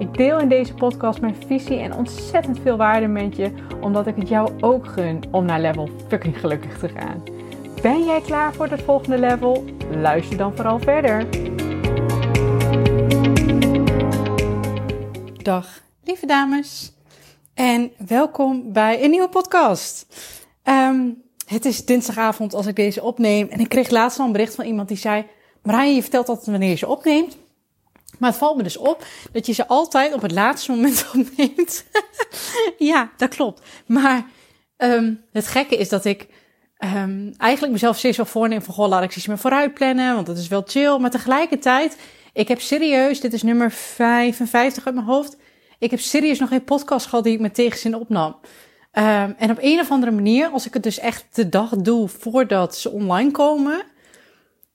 Ik deel in deze podcast mijn visie en ontzettend veel waarde met je, omdat ik het jou ook gun om naar level fucking gelukkig te gaan. Ben jij klaar voor het volgende level? Luister dan vooral verder. Dag, lieve dames. En welkom bij een nieuwe podcast. Ehm, het is dinsdagavond als ik deze opneem. En ik kreeg laatst al een bericht van iemand die zei... Marije, je vertelt altijd wanneer je ze opneemt. Maar het valt me dus op dat je ze altijd op het laatste moment opneemt. ja, dat klopt. Maar um, het gekke is dat ik um, eigenlijk mezelf steeds wel voorneem van... Goh, laat ik iets meer vooruit plannen, want dat is wel chill. Maar tegelijkertijd, ik heb serieus... Dit is nummer 55 uit mijn hoofd. Ik heb serieus nog geen podcast gehad die ik met tegenzin opnam. Um, en op een of andere manier, als ik het dus echt de dag doe voordat ze online komen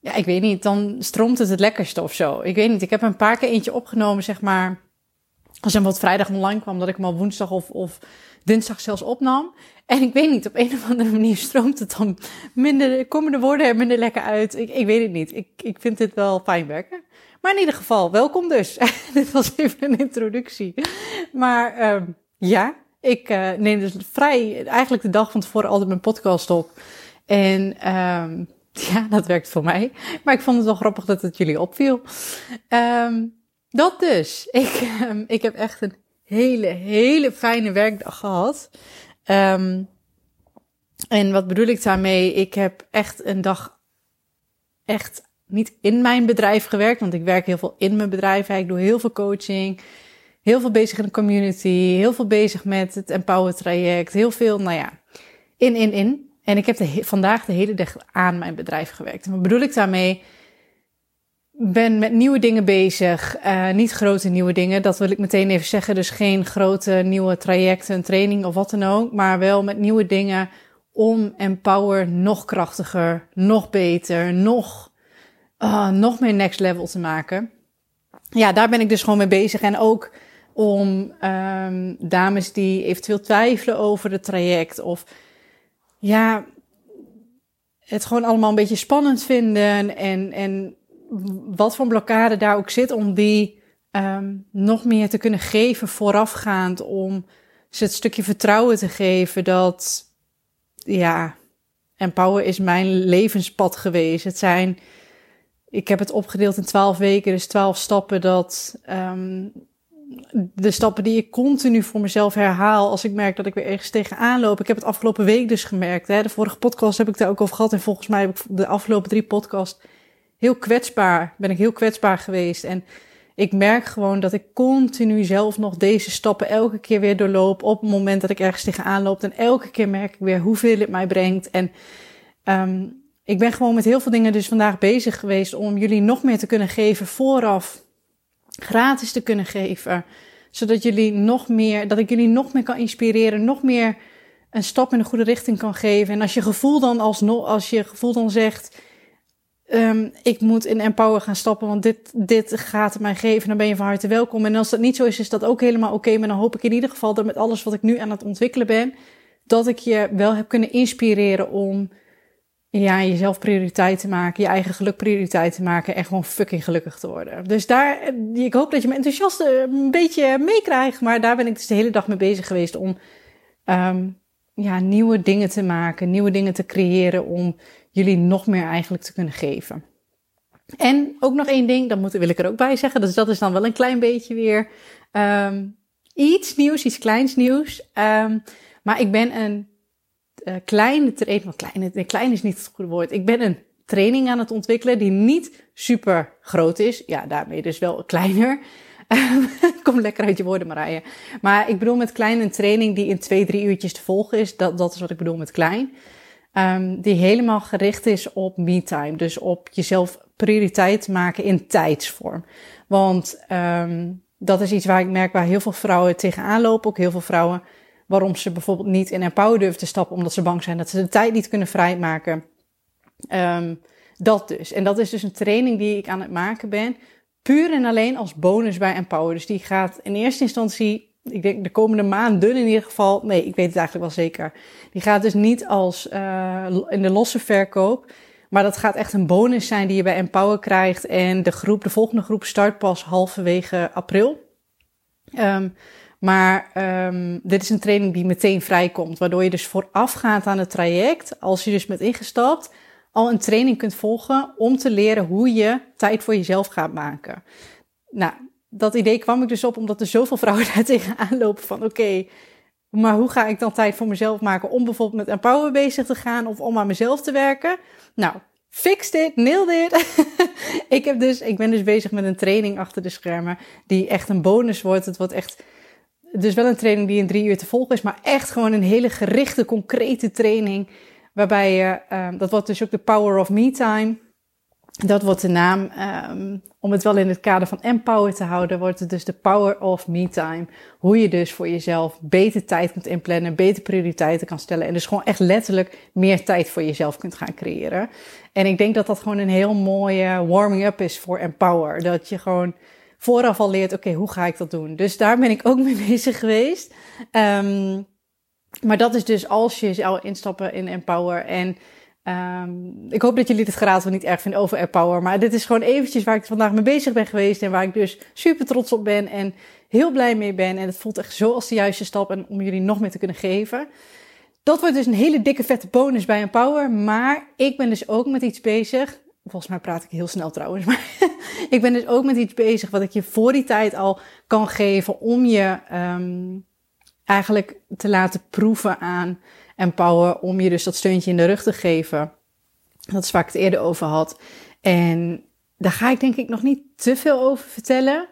ja, ik weet niet, dan stroomt het het lekkerste of zo. Ik weet niet, ik heb een paar keer eentje opgenomen, zeg maar, als een wat vrijdag online kwam, dat ik hem al woensdag of, of dinsdag zelfs opnam. En ik weet niet, op een of andere manier stroomt het dan minder, komen de woorden er minder lekker uit. Ik, ik weet het niet. Ik, ik vind dit wel fijn werken. Maar in ieder geval, welkom dus. dit was even een introductie. Maar um, ja, ik uh, neem dus vrij, eigenlijk de dag van tevoren altijd mijn podcast op. En um, Ja, dat werkt voor mij. Maar ik vond het wel grappig dat het jullie opviel. Um, dat dus. Ik, um, ik heb echt een hele, hele fijne werkdag gehad. Um, en wat bedoel ik daarmee? Ik heb echt een dag echt niet in mijn bedrijf gewerkt, want ik werk heel veel in mijn bedrijf. Ik doe heel veel coaching, heel veel bezig in de community, heel veel bezig met het Empower traject, heel veel, nou ja, in, in, in. En ik heb de, vandaag de hele dag aan mijn bedrijf gewerkt. En wat bedoel ik daarmee? Ben met nieuwe dingen bezig. Uh, niet grote nieuwe dingen, dat wil ik meteen even zeggen. Dus geen grote nieuwe trajecten, training of wat dan ook. Maar wel met nieuwe dingen om Empower nog krachtiger, nog beter, nog, uh, nog meer next level te maken. Ja, daar ben ik dus gewoon mee bezig. En ook om um, dames die eventueel twijfelen over het traject of ja, het gewoon allemaal een beetje spannend vinden. En, en wat voor blokkade daar ook zit om die um, nog meer te kunnen geven voorafgaand. Om ze het stukje vertrouwen te geven dat, ja, Empower is mijn levenspad geweest. Het zijn, ik heb het opgedeeld in twaalf weken, dus twaalf stappen dat um, de stappen die ik continu voor mezelf herhaal als ik merk dat ik weer ergens tegenaan loop. Ik heb het afgelopen week dus gemerkt. Hè, de vorige podcast heb ik daar ook over gehad. En volgens mij heb ik de afgelopen drie podcasts heel kwetsbaar, ben ik heel kwetsbaar geweest. En ik merk gewoon dat ik continu zelf nog deze stappen elke keer weer doorloop op het moment dat ik ergens tegenaan loop. En elke keer merk ik weer hoeveel het mij brengt. En um, ik ben gewoon met heel veel dingen dus vandaag bezig geweest om jullie nog meer te kunnen geven vooraf gratis te kunnen geven. Zodat jullie nog meer, dat ik jullie nog meer kan inspireren, nog meer een stap in de goede richting kan geven. En als je gevoel dan alsnog, als je gevoel dan zegt, um, ik moet in Empower gaan stappen, want dit, dit gaat het mij geven, dan ben je van harte welkom. En als dat niet zo is, is dat ook helemaal oké. Maar dan hoop ik in ieder geval dat met alles wat ik nu aan het ontwikkelen ben, dat ik je wel heb kunnen inspireren om ja, jezelf prioriteit te maken, je eigen geluk prioriteit te maken en gewoon fucking gelukkig te worden. Dus daar, ik hoop dat je me enthousiast een beetje meekrijgt, maar daar ben ik dus de hele dag mee bezig geweest om um, ja, nieuwe dingen te maken, nieuwe dingen te creëren om jullie nog meer eigenlijk te kunnen geven. En ook nog één ding, dat moet, wil ik er ook bij zeggen, dus dat is dan wel een klein beetje weer um, iets nieuws, iets kleins nieuws. Um, maar ik ben een uh, kleine training, want klein, klein is niet het goede woord. Ik ben een training aan het ontwikkelen die niet super groot is. Ja, daarmee dus wel kleiner. Kom lekker uit je woorden, Marije. Maar ik bedoel met klein een training die in twee, drie uurtjes te volgen is. Dat, dat is wat ik bedoel met klein. Um, die helemaal gericht is op me-time. Dus op jezelf prioriteit maken in tijdsvorm. Want um, dat is iets waar ik merk waar heel veel vrouwen tegenaan lopen. Ook heel veel vrouwen waarom ze bijvoorbeeld niet in Empower durven te stappen, omdat ze bang zijn dat ze de tijd niet kunnen vrijmaken. Um, dat dus. En dat is dus een training die ik aan het maken ben, puur en alleen als bonus bij Empower. Dus die gaat in eerste instantie, ik denk de komende maanden in ieder geval, nee, ik weet het eigenlijk wel zeker. Die gaat dus niet als uh, in de losse verkoop. Maar dat gaat echt een bonus zijn die je bij Empower krijgt. En de groep, de volgende groep start pas halverwege april. Um, maar um, dit is een training die meteen vrijkomt. Waardoor je dus voorafgaand aan het traject, als je dus met ingestapt, al een training kunt volgen om te leren hoe je tijd voor jezelf gaat maken. Nou, dat idee kwam ik dus op omdat er zoveel vrouwen daar tegenaan lopen van oké, maar hoe ga ik dan tijd voor mezelf maken om bijvoorbeeld met Empower bezig te gaan of om aan mezelf te werken? Nou, fix dit, nail dit. ik, heb dus, ik ben dus bezig met een training achter de schermen die echt een bonus wordt. Het wordt echt, dus wel een training die in drie uur te volgen is, maar echt gewoon een hele gerichte, concrete training. Waarbij je, uh, dat wordt dus ook de Power of Me Time. Dat wordt de naam, um, om het wel in het kader van Empower te houden, wordt het dus de Power of Me Time. Hoe je dus voor jezelf beter tijd kunt inplannen, beter prioriteiten kan stellen en dus gewoon echt letterlijk meer tijd voor jezelf kunt gaan creëren. En ik denk dat dat gewoon een heel mooie warming-up is voor Empower. Dat je gewoon vooraf al leert, oké, hoe ga ik dat doen? Dus daar ben ik ook mee bezig geweest. Um, maar dat is dus als je zou instappen in Empower en Um, ik hoop dat jullie het geraad wel niet erg vinden over Empower. Maar dit is gewoon eventjes waar ik vandaag mee bezig ben geweest. En waar ik dus super trots op ben en heel blij mee ben. En het voelt echt zo als de juiste stap en om jullie nog meer te kunnen geven. Dat wordt dus een hele dikke vette bonus bij Empower. Maar ik ben dus ook met iets bezig. Volgens mij praat ik heel snel trouwens. Maar ik ben dus ook met iets bezig wat ik je voor die tijd al kan geven. Om je um, eigenlijk te laten proeven aan Empower om je dus dat steuntje in de rug te geven. Dat is waar ik het eerder over had. En daar ga ik denk ik nog niet te veel over vertellen.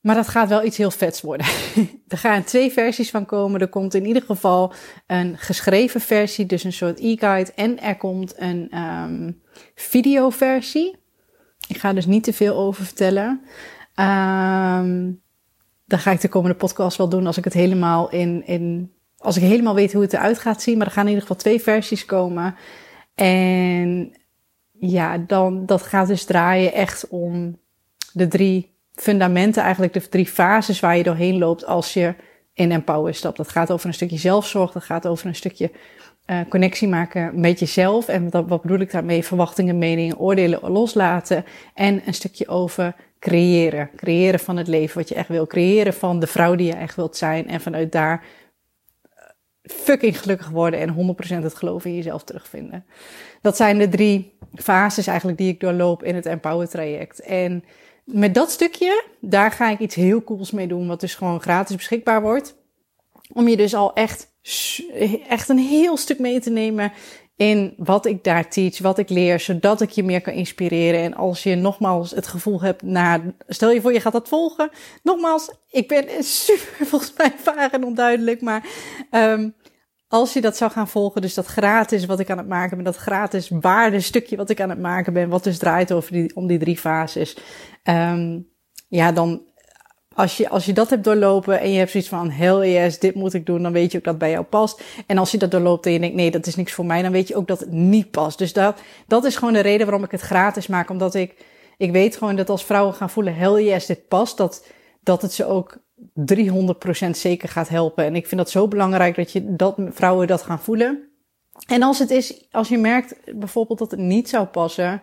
Maar dat gaat wel iets heel vets worden. er gaan twee versies van komen. Er komt in ieder geval een geschreven versie, dus een soort e-guide. En er komt een um, videoversie. Ik ga dus niet te veel over vertellen. Um, dan ga ik de komende podcast wel doen als ik het helemaal in, in als ik helemaal weet hoe het eruit gaat zien. Maar er gaan in ieder geval twee versies komen. En ja, dan, dat gaat dus draaien echt om de drie fundamenten, eigenlijk de drie fases waar je doorheen loopt als je in Empower stapt. Dat gaat over een stukje zelfzorg, dat gaat over een stukje uh, connectie maken met jezelf. En wat bedoel ik daarmee? Verwachtingen, meningen, oordelen loslaten. En een stukje over creëren. Creëren van het leven wat je echt wil. Creëren van de vrouw die je echt wilt zijn. En vanuit daar eh, fucking gelukkig worden en 100% het geloof in jezelf terugvinden. Dat zijn de drie fases eigenlijk die ik doorloop in het Empower traject. En met dat stukje, daar ga ik iets heel cools mee doen, wat dus gewoon gratis beschikbaar wordt. Om je dus al echt, echt een heel stuk mee te nemen in wat ik daar teach, wat ik leer, zodat ik je meer kan inspireren. En als je nogmaals het gevoel hebt, na, stel je voor je gaat dat volgen. Nogmaals, ik ben super volgens mij vaag en onduidelijk, maar um, als je dat zou gaan volgen, dus dat gratis wat ik aan het maken ben, dat gratis waardestukje wat ik aan het maken ben, wat dus draait over die, om die drie fases. Um, ja, dan als je, als je dat hebt doorlopen en je hebt zoiets van, hell yes, dit moet ik doen, dan weet je ook dat bij jou past. En als je dat doorloopt en je denkt, nee, dat is niks voor mij, dan weet je ook dat het niet past. Dus dat, dat is gewoon de reden waarom ik het gratis maak. Omdat ik, ik weet gewoon dat als vrouwen gaan voelen, hell yes, dit past, dat, dat het ze ook 300% zeker gaat helpen. En ik vind dat zo belangrijk dat, je, dat vrouwen dat gaan voelen. En als het is, als je merkt bijvoorbeeld dat het niet zou passen,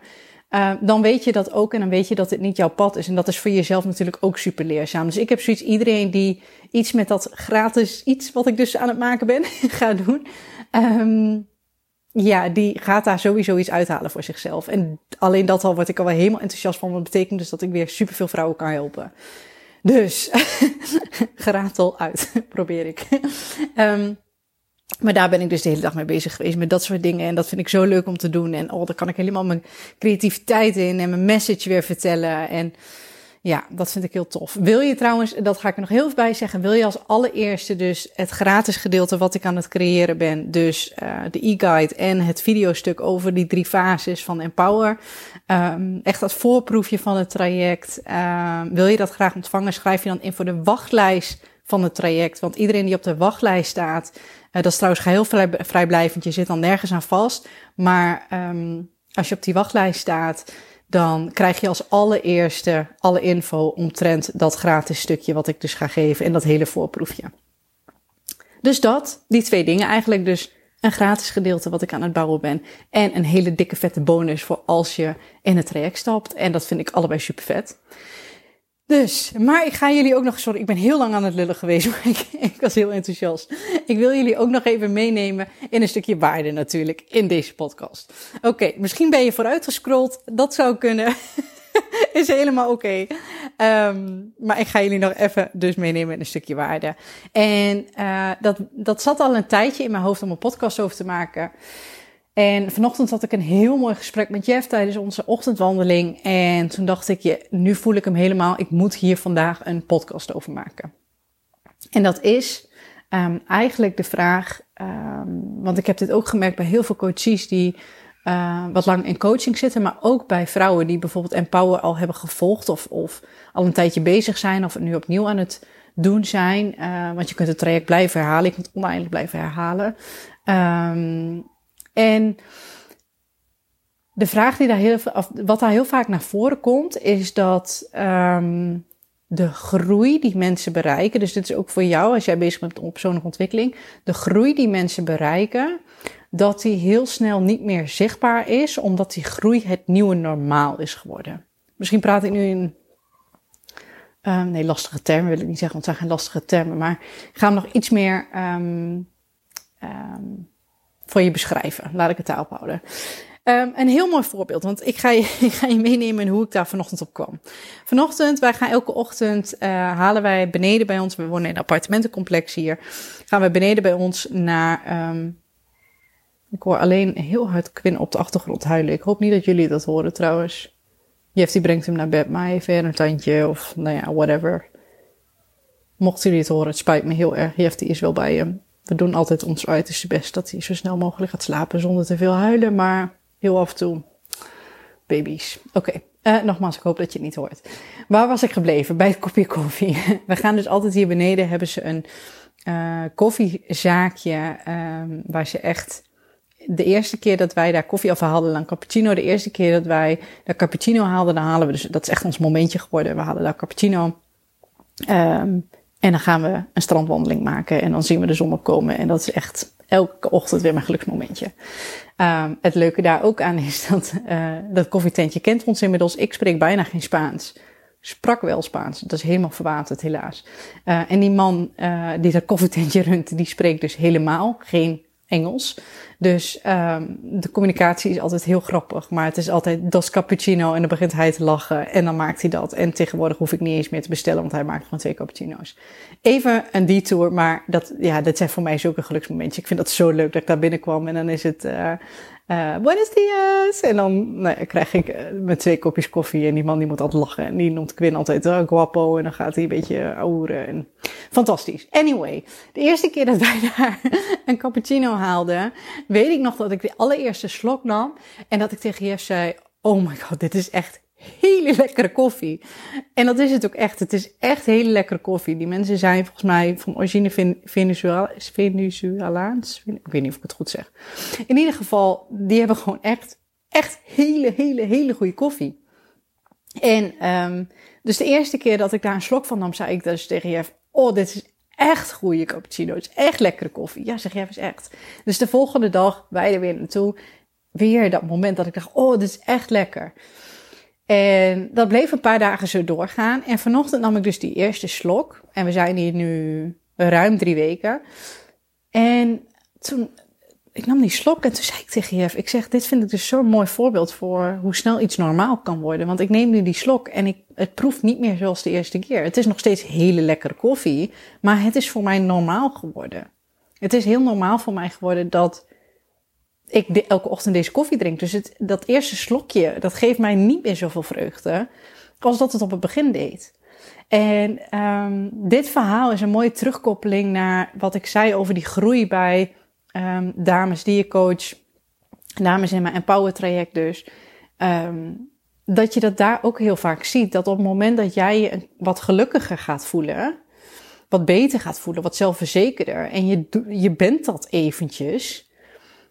uh, dan weet je dat ook en dan weet je dat het niet jouw pad is. En dat is voor jezelf natuurlijk ook super leerzaam. Dus ik heb zoiets, iedereen die iets met dat gratis iets, wat ik dus aan het maken ben, gaat doen. Um, ja, die gaat daar sowieso iets uithalen voor zichzelf. En alleen dat al word ik al wel helemaal enthousiast van. Wat betekent dus dat ik weer superveel vrouwen kan helpen. Dus, geratel uit, probeer ik. Um, maar daar ben ik dus de hele dag mee bezig geweest met dat soort dingen. En dat vind ik zo leuk om te doen. En oh, daar kan ik helemaal mijn creativiteit in en mijn message weer vertellen. En ja, dat vind ik heel tof. Wil je trouwens, dat ga ik er nog heel even bij zeggen, wil je als allereerste dus het gratis gedeelte wat ik aan het creëren ben, dus uh, de e-guide en het videostuk over die drie fases van Empower, um, echt dat voorproefje van het traject, uh, wil je dat graag ontvangen, schrijf je dan in voor de wachtlijst van het traject. Want iedereen die op de wachtlijst staat, dat is trouwens geheel vrij, vrijblijvend. Je zit dan nergens aan vast. Maar um, als je op die wachtlijst staat, dan krijg je als allereerste alle info omtrent dat gratis stukje wat ik dus ga geven en dat hele voorproefje. Dus dat, die twee dingen eigenlijk. Dus een gratis gedeelte wat ik aan het bouwen ben. En een hele dikke vette bonus voor als je in het traject stapt. En dat vind ik allebei super vet. Dus, maar ik ga jullie ook nog, sorry, ik ben heel lang aan het lullen geweest, maar ik, ik was heel enthousiast. Ik wil jullie ook nog even meenemen in een stukje waarde natuurlijk in deze podcast. Oké, misschien ben je vooruitgescrolld, dat zou kunnen. is helemaal oké. Um, maar ik ga jullie nog even dus meenemen in een stukje waarde. En uh, dat, dat zat al een tijdje in mijn hoofd om een podcast over te maken. En vanochtend had ik een heel mooi gesprek met Jeff tijdens onze ochtendwandeling. En toen dacht ik, je, nu voel ik hem helemaal. Ik moet hier vandaag een podcast over maken. En dat is um, eigenlijk de vraag, um, want ik heb dit ook gemerkt bij heel veel coaches die uh, wat lang in coaching zitten, maar ook bij vrouwen die bijvoorbeeld Empower al hebben gevolgd of, of al een tijdje bezig zijn of nu opnieuw aan het doen zijn. Uh, want je kunt het traject blijven herhalen, je kunt het oneindig blijven herhalen. Um, en de vraag die daar heel, wat daar heel vaak naar voren komt, is dat um, de groei die mensen bereiken, dus dit is ook voor jou als jij bezig bent met persoonlijke ontwikkeling, de groei die mensen bereiken, dat die heel snel niet meer zichtbaar is, omdat die groei het nieuwe normaal is geworden. Misschien praat ik nu in. Um, nee, lastige termen wil ik niet zeggen, want het zijn geen lastige termen. Maar ik ga hem nog iets meer um, voor je beschrijven. Laat ik het daarop houden. Um, een heel mooi voorbeeld, want ik ga, je, ik ga je meenemen hoe ik daar vanochtend op kwam. Vanochtend, wij gaan elke ochtend, uh, halen wij beneden bij ons, we wonen in een appartementencomplex hier, gaan we beneden bij ons naar, um, ik hoor alleen heel hard Quinn op de achtergrond huilen. Ik hoop niet dat jullie dat horen trouwens. Jeff die brengt hem naar bed, maar even een tandje of nou ja, whatever. Mochten jullie het horen, het spijt me heel erg. Jeff die is wel bij hem we doen altijd ons uiterste best dat hij zo snel mogelijk gaat slapen zonder te veel huilen. Maar heel af en toe, baby's. Oké, uh, nogmaals, ik hoop dat je het niet hoort. Waar was ik gebleven? Bij het kopje koffie. we gaan dus altijd hier beneden, hebben ze een uh, koffiezaakje um, waar ze echt... De eerste keer dat wij daar koffie af haalden, dan cappuccino. De eerste keer dat wij daar cappuccino haalden, dan halen we dus... Dat is echt ons momentje geworden. We halen daar cappuccino. Um, en dan gaan we een strandwandeling maken en dan zien we de zon opkomen. En dat is echt elke ochtend weer mijn geluksmomentje. Um, het leuke daar ook aan is dat uh, dat koffietentje kent ons inmiddels. Ik spreek bijna geen Spaans. Sprak wel Spaans. Dat is helemaal verwaterd helaas. Uh, en die man uh, die dat koffietentje runt, die spreekt dus helemaal geen Engels. Dus um, de communicatie is altijd heel grappig. Maar het is altijd dos cappuccino en dan begint hij te lachen en dan maakt hij dat. En tegenwoordig hoef ik niet eens meer te bestellen, want hij maakt gewoon twee cappuccino's. Even een detour, maar dat, ja, dat zijn voor mij zulke geluksmomentjes. Ik vind dat zo leuk dat ik daar binnenkwam en dan is het... Uh, uh, buenos dias. En dan nou, krijg ik uh, met twee kopjes koffie. En die man die moet altijd lachen. En die noemt Quinn altijd uh, guapo. En dan gaat hij een beetje ouwen. En... Fantastisch. Anyway, de eerste keer dat wij daar een cappuccino haalden, weet ik nog dat ik de allereerste slok nam. En dat ik tegen Jeff zei, oh my god, dit is echt hele lekkere koffie. En dat is het ook echt. Het is echt hele lekkere koffie. Die mensen zijn volgens mij van origine Venezuelaans. Ik weet niet of ik het goed zeg. In ieder geval, die hebben gewoon echt, echt hele, hele, hele goede koffie. En um, dus de eerste keer dat ik daar een slok van nam, zei ik dus tegen Jeff, oh, dit is echt goede cappuccino. Het is echt lekkere koffie. Ja, zeg Jeff, is echt. Dus de volgende dag, wij er weer naartoe. Weer dat moment dat ik dacht, oh, dit is echt lekker. En dat bleef een paar dagen zo doorgaan. En vanochtend nam ik dus die eerste slok. En we zijn hier nu ruim drie weken. En toen, ik nam die slok en toen zei ik tegen Jeff, ik zeg, dit vind ik dus zo'n mooi voorbeeld voor hoe snel iets normaal kan worden. Want ik neem nu die slok en ik, het proeft niet meer zoals de eerste keer. Het is nog steeds hele lekkere koffie, maar het is voor mij normaal geworden. Het is heel normaal voor mij geworden dat ik elke ochtend deze koffie drink. Dus het, dat eerste slokje, dat geeft mij niet meer zoveel vreugde als dat het op het begin deed. En um, dit verhaal is een mooie terugkoppeling naar wat ik zei over die groei bij um, dames die je coach, dames in mijn Empower traject dus. Um, dat je dat daar ook heel vaak ziet. Dat op het moment dat jij je wat gelukkiger gaat voelen, wat beter gaat voelen, wat zelfverzekerder. En je, je bent dat eventjes.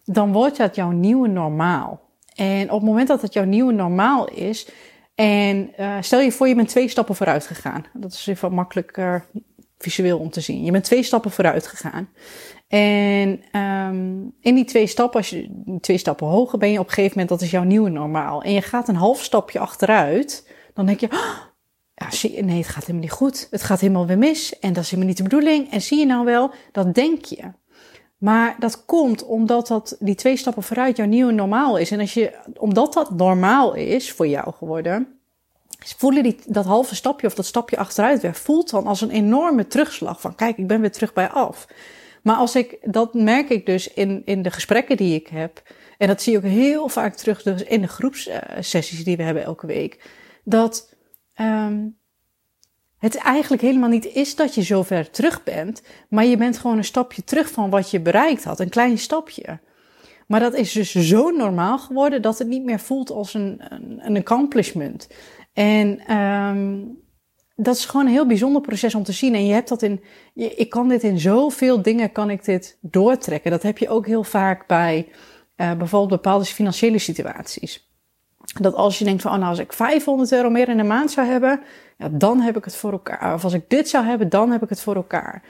Dan wordt dat jouw nieuwe normaal. En op het moment dat het jouw nieuwe normaal is. En uh, stel je voor, je bent twee stappen vooruit gegaan. Dat is even makkelijker visueel om te zien. Je bent twee stappen vooruit gegaan. En um, in die twee stappen, als je twee stappen hoger ben je op een gegeven moment, dat is jouw nieuwe normaal. En je gaat een half stapje achteruit, dan denk je, oh, ja, nee, het gaat helemaal niet goed. Het gaat helemaal weer mis. En dat is helemaal niet de bedoeling. En zie je nou wel, dat denk je. Maar dat komt omdat dat, die twee stappen vooruit jouw nieuwe normaal is. En als je, omdat dat normaal is voor jou geworden, voelen die, dat halve stapje of dat stapje achteruit weer, voelt dan als een enorme terugslag van kijk, ik ben weer terug bij af. Maar als ik, dat merk ik dus in, in de gesprekken die ik heb, en dat zie je ook heel vaak terug dus in de groepssessies die we hebben elke week, dat um, het eigenlijk helemaal niet is dat je zo ver terug bent, maar je bent gewoon een stapje terug van wat je bereikt had, een klein stapje. Maar dat is dus zo normaal geworden dat het niet meer voelt als een, een, een accomplishment. En um, dat is gewoon een heel bijzonder proces om te zien. En je hebt dat in, je, ik kan dit in zoveel dingen kan ik dit doortrekken. Dat heb je ook heel vaak bij uh, bijvoorbeeld bepaalde financiële situaties. Dat als je denkt van, oh nou, als ik 500 euro meer in de maand zou hebben, ja, dan heb ik het voor elkaar. Of als ik dit zou hebben, dan heb ik het voor elkaar.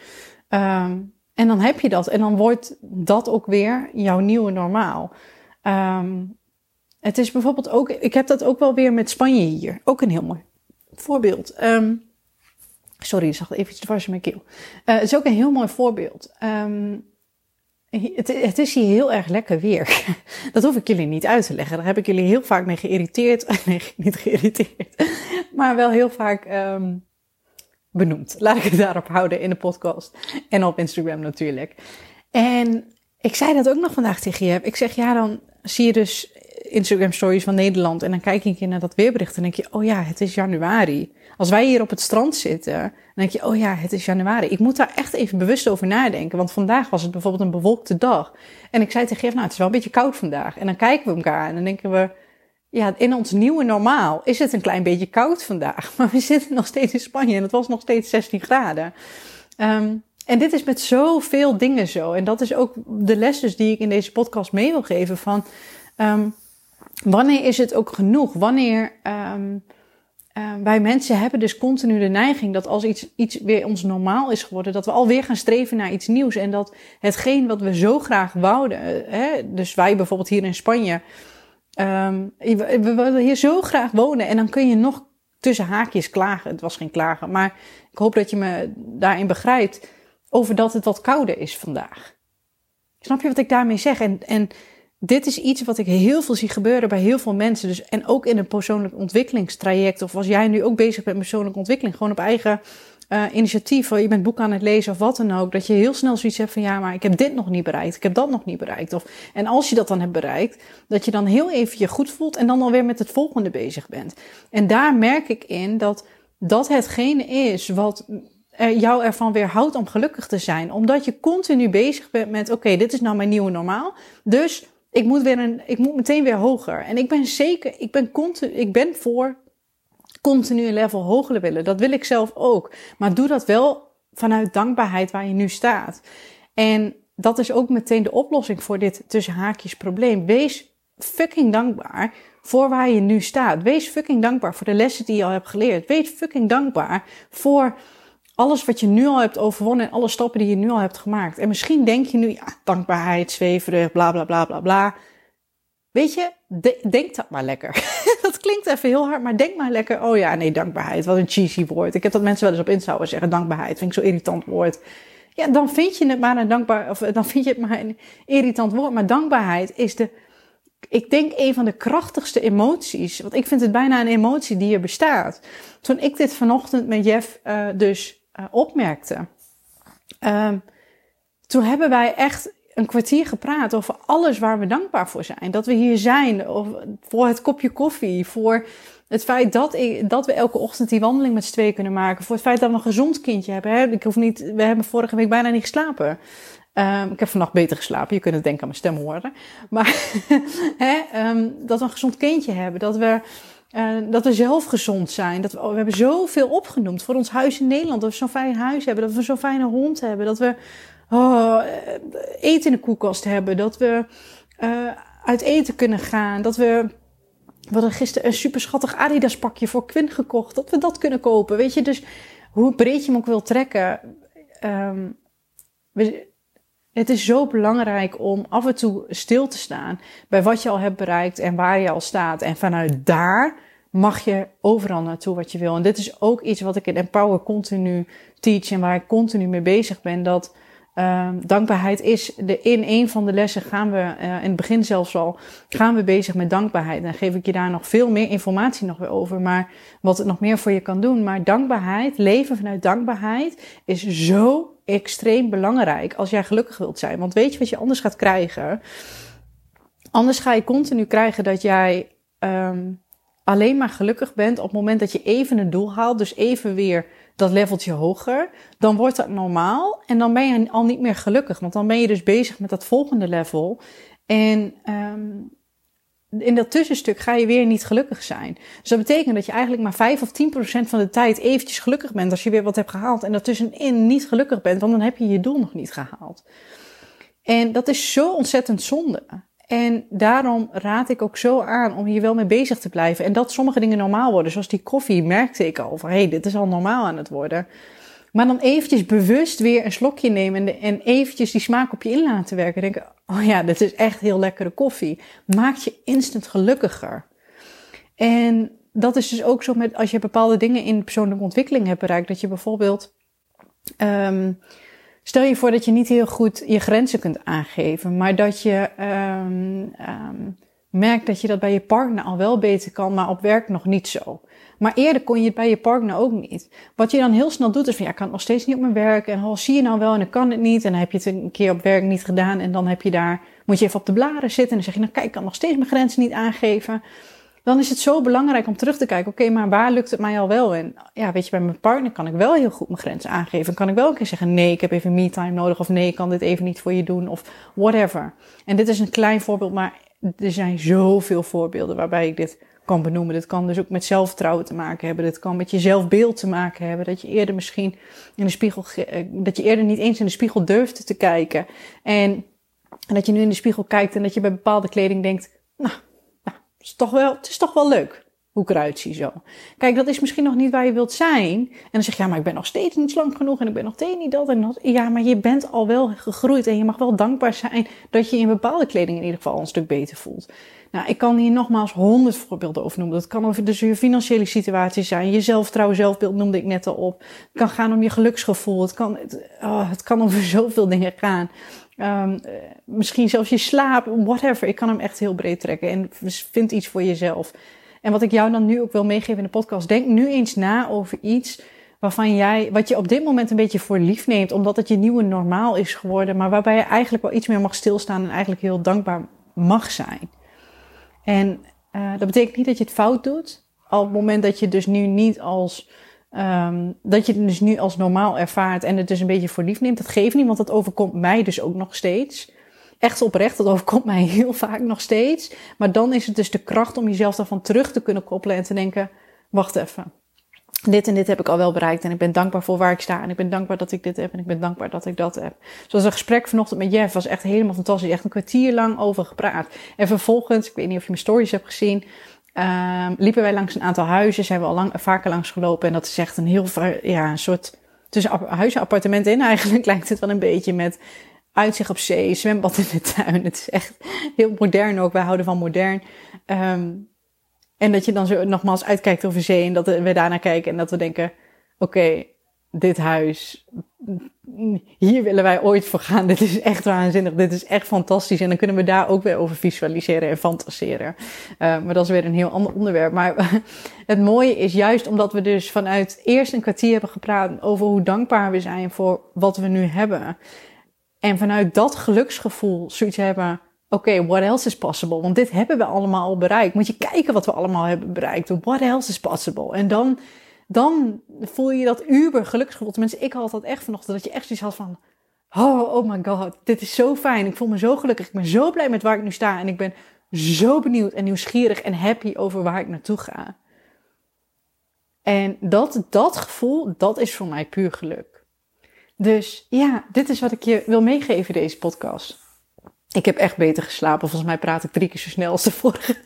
Um, en dan heb je dat. En dan wordt dat ook weer jouw nieuwe normaal. Um, het is bijvoorbeeld ook, ik heb dat ook wel weer met Spanje hier. Ook een heel mooi voorbeeld. Um, sorry, ik zag even dwars in mijn keel. Uh, het is ook een heel mooi voorbeeld. Het, het, is hier heel erg lekker weer. Dat hoef ik jullie niet uit te leggen. Daar heb ik jullie heel vaak mee geïrriteerd. Nee, niet geïrriteerd. Maar wel heel vaak um, benoemd. Laat ik het daarop houden in de podcast. En op Instagram natuurlijk. En ik zei dat ook nog vandaag tegen je. Ik zeg, ja, dan zie je dus Instagram stories van Nederland. En dan kijk ik naar dat weerbericht en denk je, oh ja, het is januari. Als wij hier op het strand zitten, dan denk je, oh ja, het is januari. Ik moet daar echt even bewust over nadenken. Want vandaag was het bijvoorbeeld een bewolkte dag. En ik zei tegen Jeff, nou, het is wel een beetje koud vandaag. En dan kijken we elkaar en dan denken we, ja, in ons nieuwe normaal is het een klein beetje koud vandaag. Maar we zitten nog steeds in Spanje en het was nog steeds 16 graden. Um, en dit is met zoveel dingen zo. En dat is ook de les dus die ik in deze podcast mee wil geven van... Um, wanneer is het ook genoeg? Wanneer um, uh, wij mensen hebben dus continu de neiging dat als iets, iets weer ons normaal is geworden, dat we alweer gaan streven naar iets nieuws. En dat hetgeen wat we zo graag wouden, eh, hè, dus wij bijvoorbeeld hier in Spanje, um, we, we willen hier zo graag wonen. En dan kun je nog tussen haakjes klagen. Het was geen klagen, maar ik hoop dat je me daarin begrijpt over dat het wat kouder is vandaag. Snap je wat ik daarmee zeg? En, en dit is iets wat ik heel veel zie gebeuren bij heel veel mensen. Dus, en ook in een persoonlijk ontwikkelingstraject. Of als jij nu ook bezig met persoonlijke ontwikkeling. Gewoon op eigen uh, initiatief. Je bent boek aan het lezen of wat dan ook. Dat je heel snel zoiets hebt van ja, maar ik heb dit nog niet bereikt. Ik heb dat nog niet bereikt. Of, en als je dat dan hebt bereikt. Dat je dan heel even je goed voelt. En dan alweer met het volgende bezig bent. En daar merk ik in dat dat hetgene is wat jou ervan weerhoudt om gelukkig te zijn. Omdat je continu bezig bent met, oké, dit is nou mijn nieuwe normaal. Dus ik moet, weer een, ik moet meteen weer hoger. En ik ben zeker, ik ben, continu, ik ben voor continu een level hoger willen. Dat wil ik zelf ook. Maar doe dat wel vanuit dankbaarheid waar je nu staat. En dat is ook meteen de oplossing voor dit tussen haakjes probleem. Wees fucking dankbaar voor waar je nu staat. Wees fucking dankbaar voor de lessen die je al hebt geleerd. Wees fucking dankbaar voor alles wat je nu al hebt overwonnen en alle stappen die je nu al hebt gemaakt. En misschien denk je nu, ja, dankbaarheid, zweverig, bla bla bla bla bla. Weet je, denk dat maar lekker. dat klinkt even heel hard, maar denk maar lekker. Oh ja, nee, dankbaarheid. Wat een cheesy woord. Ik heb dat mensen wel eens op Insta zeggen. Dankbaarheid vind ik zo'n irritant woord. Ja, dan vind je het maar een dankbaar, of dan vind je het maar een irritant woord. Maar dankbaarheid is de, ik denk een van de krachtigste emoties. Want ik vind het bijna een emotie die er bestaat. Toen ik dit vanochtend met Jeff uh, dus opmerkte. Um, toen hebben wij echt een kwartier gepraat over alles waar we dankbaar voor zijn. Dat we hier zijn, of voor het kopje koffie, voor het feit dat, dat we elke ochtend die wandeling met z'n tweeën kunnen maken. Voor het feit dat we een gezond kindje hebben. Hè? Ik hoef niet, we hebben vorige week bijna niet geslapen. Um, ik heb vannacht beter geslapen. Je kunt het denken aan mijn stem horen. Maar hè, um, dat we een gezond kindje hebben. Dat we Uh, dat we zelf gezond zijn. Dat we, we hebben zoveel opgenoemd voor ons huis in Nederland. Dat we zo'n fijn huis hebben. Dat we zo'n fijne hond hebben. Dat we oh, eten in de koelkast hebben. Dat we uh, uit eten kunnen gaan. Dat we. We hadden gisteren een super schattig Adidas pakje voor Quinn gekocht. Dat we dat kunnen kopen. Weet je, dus hoe breed je hem ook wil trekken. Um, we, het is zo belangrijk om af en toe stil te staan bij wat je al hebt bereikt en waar je al staat. En vanuit daar mag je overal naartoe wat je wil. En dit is ook iets wat ik in Empower continu teach en waar ik continu mee bezig ben. Dat um, dankbaarheid is de, in een van de lessen gaan we, uh, in het begin zelfs al, gaan we bezig met dankbaarheid. Dan geef ik je daar nog veel meer informatie nog weer over, maar wat het nog meer voor je kan doen. Maar dankbaarheid, leven vanuit dankbaarheid, is zo extreem belangrijk als jij gelukkig wilt zijn. Want weet je wat je anders gaat krijgen? Anders ga je continu krijgen dat jij um, alleen maar gelukkig bent op het moment dat je even een doel haalt. Dus even weer dat leveltje hoger. Dan wordt dat normaal en dan ben je al niet meer gelukkig. Want dan ben je dus bezig met dat volgende level. En um, in dat tussenstuk ga je weer niet gelukkig zijn. Dus dat betekent dat je eigenlijk maar 5 of 10 procent van de tijd eventjes gelukkig bent als je weer wat hebt gehaald. En daartussenin niet gelukkig bent, want dan heb je je doel nog niet gehaald. En dat is zo ontzettend zonde. En daarom raad ik ook zo aan om hier wel mee bezig te blijven. En dat sommige dingen normaal worden. Zoals die koffie merkte ik al van hé, hey, dit is al normaal aan het worden. Maar dan eventjes bewust weer een slokje nemen en eventjes die smaak op je in laten werken. Denken, oh ja, dit is echt heel lekkere koffie. Maakt je instant gelukkiger. En dat is dus ook zo met als je bepaalde dingen in persoonlijke ontwikkeling hebt bereikt. Dat je bijvoorbeeld, um, stel je voor dat je niet heel goed je grenzen kunt aangeven, maar dat je um, um, merkt dat je dat bij je partner al wel beter kan, maar op werk nog niet zo. Maar eerder kon je het bij je partner ook niet. Wat je dan heel snel doet is van ja, ik kan het nog steeds niet op mijn werk. En al zie je nou wel en dan kan het niet. En dan heb je het een keer op werk niet gedaan. En dan heb je daar, moet je even op de blaren zitten. En dan zeg je nou kijk, ik kan nog steeds mijn grenzen niet aangeven. Dan is het zo belangrijk om terug te kijken. Oké, maar waar lukt het mij al wel? En ja, weet je, bij mijn partner kan ik wel heel goed mijn grenzen aangeven. Kan ik wel een keer zeggen, nee, ik heb even me-time nodig. Of nee, ik kan dit even niet voor je doen. Of whatever. En dit is een klein voorbeeld, maar er zijn zoveel voorbeelden waarbij ik dit kan benoemen. Dit kan dus ook met zelfvertrouwen te maken hebben. Dit kan met je zelfbeeld te maken hebben. Dat je eerder misschien in de spiegel, eh, dat je eerder niet eens in de spiegel durfde te kijken. En, en dat je nu in de spiegel kijkt en dat je bij bepaalde kleding denkt, nou, nou het, is toch wel, het is toch wel leuk hoe ik eruit zie zo. Kijk, dat is misschien nog niet waar je wilt zijn. En dan zeg je, ja, maar ik ben nog steeds niet slank genoeg en ik ben nog steeds niet dat en dat. Ja, maar je bent al wel gegroeid en je mag wel dankbaar zijn dat je in bepaalde kleding in ieder geval een stuk beter voelt. Nou, ik kan hier nogmaals honderd voorbeelden over noemen. Dat kan over dus je financiële situatie zijn. Je zelfvertrouwen, zelfbeeld noemde ik net al op. Het kan gaan om je geluksgevoel. Het kan, het, oh, het kan over zoveel dingen gaan. Um, misschien zelfs je slaap, whatever. Ik kan hem echt heel breed trekken. En vind iets voor jezelf. En wat ik jou dan nu ook wil meegeven in de podcast. Denk nu eens na over iets waarvan jij, wat je op dit moment een beetje voor lief neemt. Omdat het je nieuwe normaal is geworden. Maar waarbij je eigenlijk wel iets meer mag stilstaan en eigenlijk heel dankbaar mag zijn. En uh, dat betekent niet dat je het fout doet. Op het moment dat je dus nu niet als um, dat je het dus nu als normaal ervaart en het dus een beetje voor lief neemt, dat geeft niet, want dat overkomt mij dus ook nog steeds. Echt oprecht, dat overkomt mij heel vaak nog steeds. Maar dan is het dus de kracht om jezelf daarvan terug te kunnen koppelen en te denken: wacht even dit en dit heb ik al wel bereikt en ik ben dankbaar voor waar ik sta en ik ben dankbaar dat ik dit heb en ik ben dankbaar dat ik dat heb. Zoals een gesprek vanochtend met Jeff was echt helemaal fantastisch. Echt een kwartier lang over gepraat. En vervolgens, ik weet niet of je mijn stories hebt gezien, um, liepen wij langs een aantal huizen. Zijn we al lang, vaker langs gelopen en dat is echt een heel, ja, een soort tussen huizen appartementen in eigenlijk lijkt het wel een beetje met uitzicht op zee, zwembad in de tuin. Het is echt heel modern ook. Wij houden van modern. Um, en dat je dan zo nogmaals uitkijkt over zee en dat we daarnaar kijken en dat we denken: oké, dit huis, hier willen wij ooit voor gaan. Dit is echt waanzinnig. Dit is echt fantastisch. En dan kunnen we daar ook weer over visualiseren en fantaseren. Uh, maar dat is weer een heel ander onderwerp. Maar het mooie is juist omdat we dus vanuit eerst een kwartier hebben gepraat over hoe dankbaar we zijn voor wat we nu hebben. En vanuit dat geluksgevoel zoiets hebben oké, okay, what else is possible? Want dit hebben we allemaal al bereikt. Moet je kijken wat we allemaal hebben bereikt. What else is possible? En dan, dan voel je dat uber geluksgevoel. Tenminste, ik had dat echt vanochtend. Dat je echt zoiets had van, oh, oh my god, dit is zo fijn. Ik voel me zo gelukkig. Ik ben zo blij met waar ik nu sta. En ik ben zo benieuwd en nieuwsgierig en happy over waar ik naartoe ga. En dat, dat gevoel, dat is voor mij puur geluk. Dus ja, dit is wat ik je wil meegeven deze podcast. Ik heb echt beter geslapen. Volgens mij praat ik drie keer zo snel als de vorige.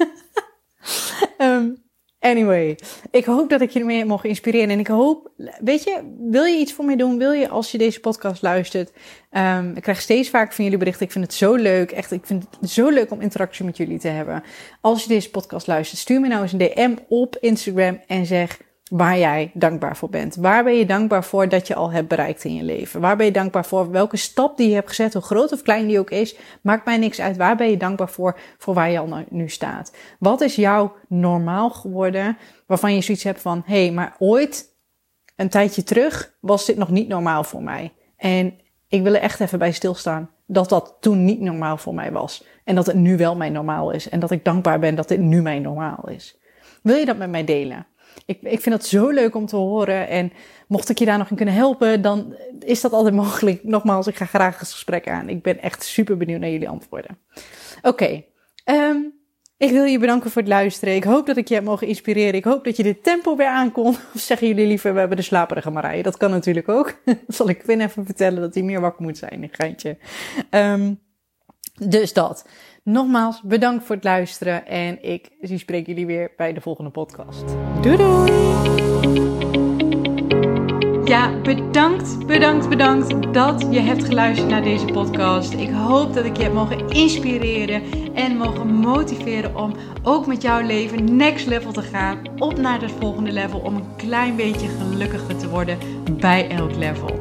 um, Anyway, ik hoop dat ik je ermee mogen inspireren. En ik hoop, weet je, wil je iets voor mij doen? Wil je als je deze podcast luistert? Um, ik krijg steeds vaak van jullie berichten. Ik vind het zo leuk. Echt, ik vind het zo leuk om interactie met jullie te hebben. Als je deze podcast luistert, stuur me nou eens een DM op Instagram en zeg waar jij dankbaar voor bent. Waar ben je dankbaar voor dat je al hebt bereikt in je leven? Waar ben je dankbaar voor welke stap die je hebt gezet, hoe groot of klein die ook is? Maakt mij niks uit. Waar ben je dankbaar voor, voor waar je al nu staat? Wat is jouw normaal geworden, waarvan je zoiets hebt van, hé, hey, maar ooit, een tijdje terug, was dit nog niet normaal voor mij. En ik wil er echt even bij stilstaan dat dat toen niet normaal voor mij was. En dat het nu wel mijn normaal is. En dat ik dankbaar ben dat dit nu mijn normaal is. Wil je dat met mij delen? Ik, ik vind dat zo leuk om te horen. En mocht ik je daar nog in kunnen helpen, dan is dat altijd mogelijk. Nogmaals, ik ga graag het gesprek aan. Ik ben echt super benieuwd naar jullie antwoorden. Oké, um, ik wil je bedanken voor het luisteren. Ik hoop dat ik je heb mogen inspireren. Ik hoop dat je dit tempo weer aankon. Of zeggen jullie liever, we hebben de slaperige Marije. Dat kan natuurlijk ook. zal ik Quinn even vertellen dat hij meer wakker moet zijn. Een geintje. Um, dus dat. Nogmaals, bedankt voor het luisteren en ik zie spreek jullie weer bij de volgende podcast. Doei doei! Ja, bedankt, bedankt, bedankt dat je hebt geluisterd naar deze podcast. Ik hoop dat ik je heb mogen inspireren en mogen motiveren om ook met jouw leven next level te gaan. Op naar het volgende level om een klein beetje gelukkiger te worden bij elk level.